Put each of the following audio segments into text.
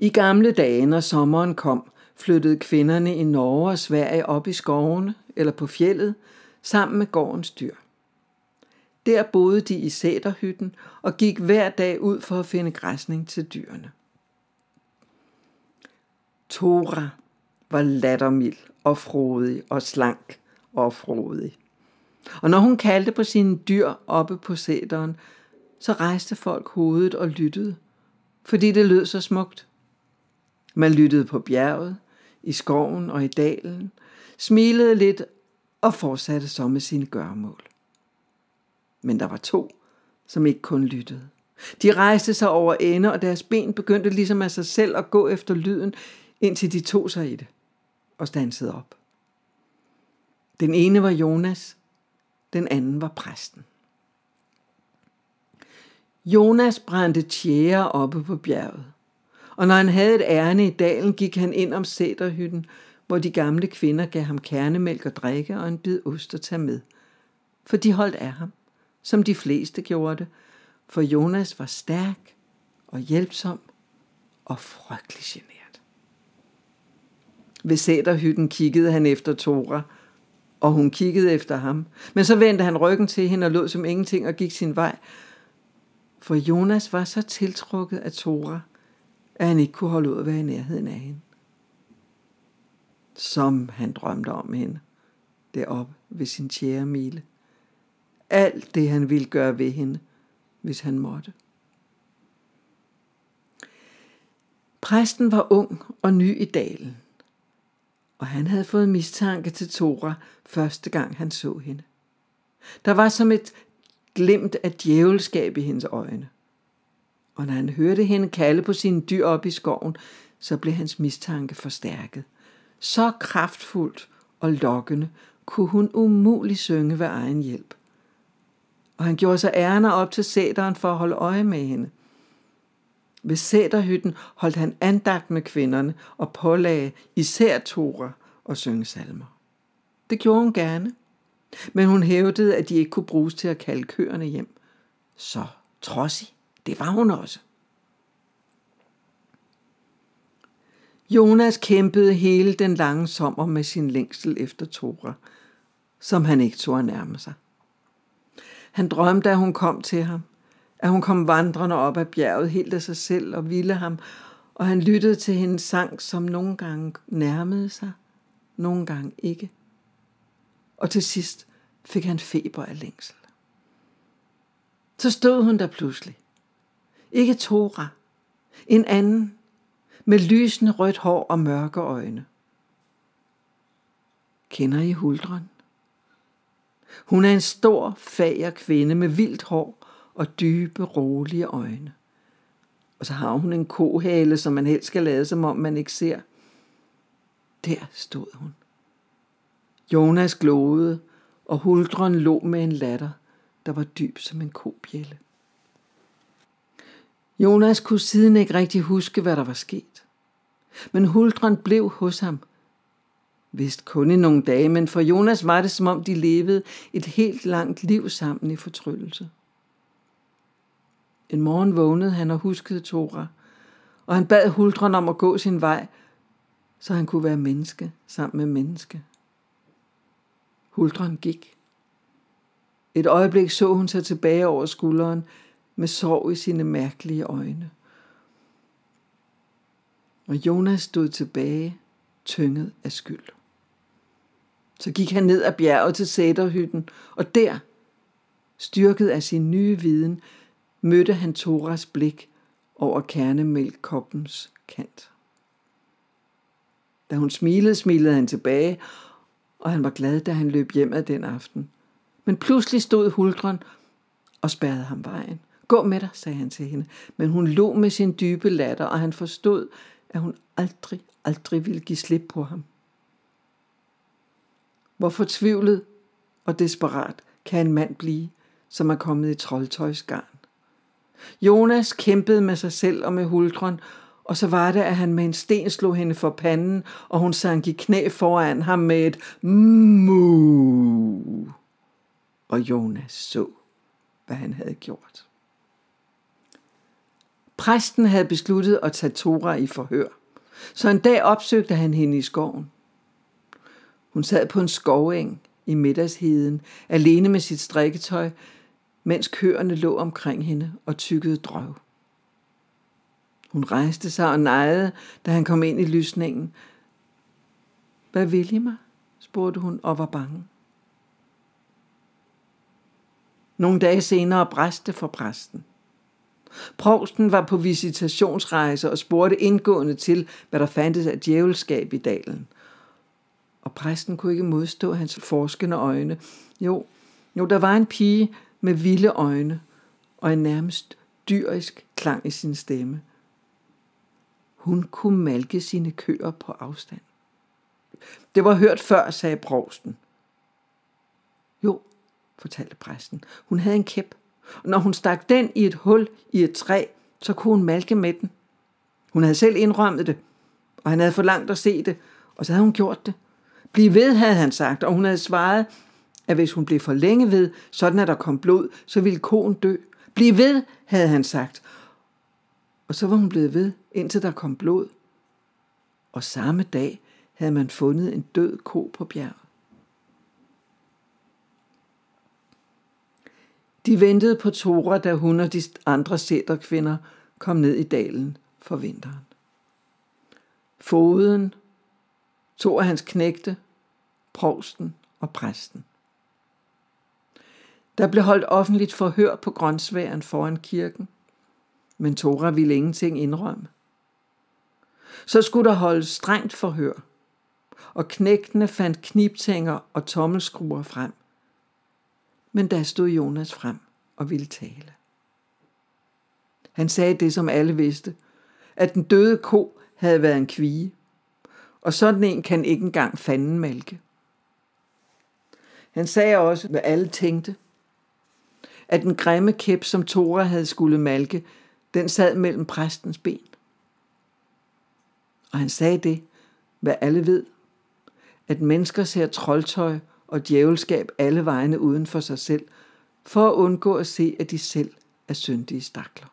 I gamle dage, når sommeren kom, flyttede kvinderne i Norge og Sverige op i skovene eller på fjellet sammen med gårdens dyr. Der boede de i sæterhytten og gik hver dag ud for at finde græsning til dyrene. Tora var lattermild og frodig og slank og frodig. Og når hun kaldte på sine dyr oppe på sæteren, så rejste folk hovedet og lyttede, fordi det lød så smukt. Man lyttede på bjerget, i skoven og i dalen, smilede lidt og fortsatte så med sine gørmål. Men der var to, som ikke kun lyttede. De rejste sig over ende, og deres ben begyndte ligesom af sig selv at gå efter lyden, indtil de tog sig i det og stansede op. Den ene var Jonas, den anden var præsten. Jonas brændte tjære oppe på bjerget, og når han havde et ærne i dalen, gik han ind om sæderhytten, hvor de gamle kvinder gav ham kernemælk og drikke og en bid ost at tage med. For de holdt af ham, som de fleste gjorde det, for Jonas var stærk og hjælpsom og frygtelig genert. Ved sæderhytten kiggede han efter Tora, og hun kiggede efter ham. Men så vendte han ryggen til hende og lod som ingenting og gik sin vej. For Jonas var så tiltrukket af Tora, at han ikke kunne holde ud at være i nærheden af hende. Som han drømte om hende, deroppe ved sin tjære mile. Alt det han ville gøre ved hende, hvis han måtte. Præsten var ung og ny i dalen og han havde fået mistanke til Tora første gang han så hende. Der var som et glimt af djævelskab i hendes øjne. Og når han hørte hende kalde på sine dyr op i skoven, så blev hans mistanke forstærket. Så kraftfuldt og lokkende kunne hun umuligt synge ved egen hjælp. Og han gjorde sig ærner op til sæderen for at holde øje med hende. Ved sæterhytten holdt han andagt med kvinderne og pålagde især Tora og synge salmer. Det gjorde hun gerne, men hun hævdede, at de ikke kunne bruges til at kalde køerne hjem. Så trodsig, det var hun også. Jonas kæmpede hele den lange sommer med sin længsel efter Tora, som han ikke tog at nærme sig. Han drømte, at hun kom til ham, at hun kom vandrende op ad bjerget helt af sig selv og ville ham, og han lyttede til hendes sang, som nogle gange nærmede sig, nogle gange ikke. Og til sidst fik han feber af længsel. Så stod hun der pludselig. Ikke Tora, en anden, med lysende rødt hår og mørke øjne. Kender I Huldren? Hun er en stor, fager kvinde med vildt hår og dybe, rolige øjne. Og så har hun en kohale, som man helst skal lade, som om man ikke ser. Der stod hun. Jonas glåede, og huldren lå med en latter, der var dyb som en kobjælle. Jonas kunne siden ikke rigtig huske, hvad der var sket. Men huldren blev hos ham. Vist kun i nogle dage, men for Jonas var det, som om de levede et helt langt liv sammen i fortryllelse. En morgen vågnede han og huskede Tora, og han bad huldren om at gå sin vej, så han kunne være menneske sammen med menneske. Huldren gik. Et øjeblik så hun sig tilbage over skulderen med sorg i sine mærkelige øjne. Og Jonas stod tilbage, tynget af skyld. Så gik han ned ad bjerget til sætterhytten, og der, styrket af sin nye viden, mødte han Toras blik over kernemælkkoppens kant. Da hun smilede, smilede han tilbage, og han var glad, da han løb hjem ad den aften. Men pludselig stod huldren og spærrede ham vejen. Gå med dig, sagde han til hende, men hun lå med sin dybe latter, og han forstod, at hun aldrig, aldrig ville give slip på ham. Hvor fortvivlet og desperat kan en mand blive, som er kommet i troldtøjsgarn. Jonas kæmpede med sig selv og med huldron, og så var det, at han med en sten slog hende for panden, og hun sank i knæ foran ham med et mu. Og Jonas så, hvad han havde gjort. Præsten havde besluttet at tage Tora i forhør, så en dag opsøgte han hende i skoven. Hun sad på en skoveng i middagsheden, alene med sit strikketøj, mens køerne lå omkring hende og tykkede drøv. Hun rejste sig og nejede, da han kom ind i lysningen. Hvad vil I mig? spurgte hun og var bange. Nogle dage senere bræste for præsten. Provsten var på visitationsrejse og spurgte indgående til, hvad der fandtes af djævelskab i dalen. Og præsten kunne ikke modstå hans forskende øjne. Jo, jo, der var en pige med vilde øjne og en nærmest dyrisk klang i sin stemme. Hun kunne malke sine køer på afstand. Det var hørt før, sagde provsten. Jo, fortalte præsten. Hun havde en kæp, og når hun stak den i et hul i et træ, så kunne hun malke med den. Hun havde selv indrømmet det, og han havde forlangt at se det, og så havde hun gjort det. Bliv ved, havde han sagt, og hun havde svaret, at hvis hun blev for længe ved, sådan at der kom blod, så ville konen dø. Bliv ved, havde han sagt. Og så var hun blevet ved, indtil der kom blod. Og samme dag havde man fundet en død ko på bjerget. De ventede på Tora, da hun og de andre sætterkvinder kom ned i dalen for vinteren. Foden, to af hans knægte, provsten og præsten. Der blev holdt offentligt forhør på grønsværen foran kirken, men Tora ville ingenting indrømme. Så skulle der holdes strengt forhør, og knægtene fandt kniptænger og tommelskruer frem. Men der stod Jonas frem og ville tale. Han sagde det, som alle vidste, at den døde ko havde været en kvige, og sådan en kan ikke engang fanden mælke. Han sagde også, hvad alle tænkte, at den grimme kæp, som Tora havde skulle malke, den sad mellem præstens ben. Og han sagde det, hvad alle ved, at mennesker ser troldtøj og djævelskab alle vegne uden for sig selv, for at undgå at se, at de selv er syndige stakler.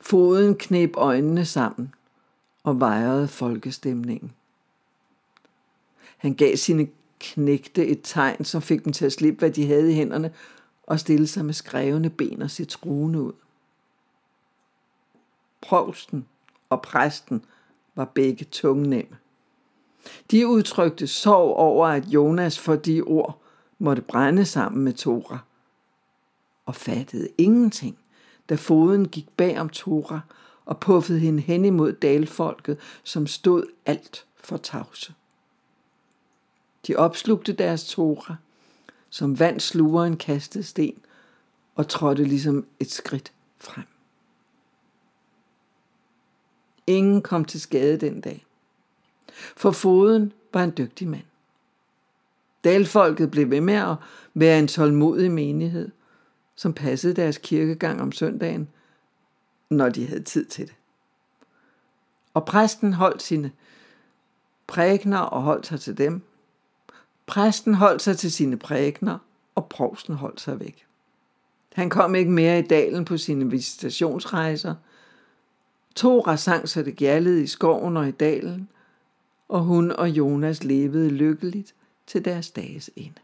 Foden knep øjnene sammen og vejrede folkestemningen. Han gav sine knægte et tegn, som fik dem til at slippe, hvad de havde i hænderne, og stille sig med skrevne ben og se truende ud. Provsten og præsten var begge tungnemme. De udtrykte sorg over, at Jonas for de ord måtte brænde sammen med Tora, og fattede ingenting, da foden gik bag om Tora og puffede hende hen imod dalfolket, som stod alt for tavse. De opslugte deres Tora, som vand sluger en kastet sten, og trådte ligesom et skridt frem. Ingen kom til skade den dag. For foden var en dygtig mand. Dalfolket blev ved med at være en tålmodig menighed, som passede deres kirkegang om søndagen, når de havde tid til det. Og præsten holdt sine prægner og holdt sig til dem. Præsten holdt sig til sine prægner, og provsten holdt sig væk. Han kom ikke mere i dalen på sine visitationsrejser. To sang så det gjaldede i skoven og i dalen, og hun og Jonas levede lykkeligt til deres dages ende.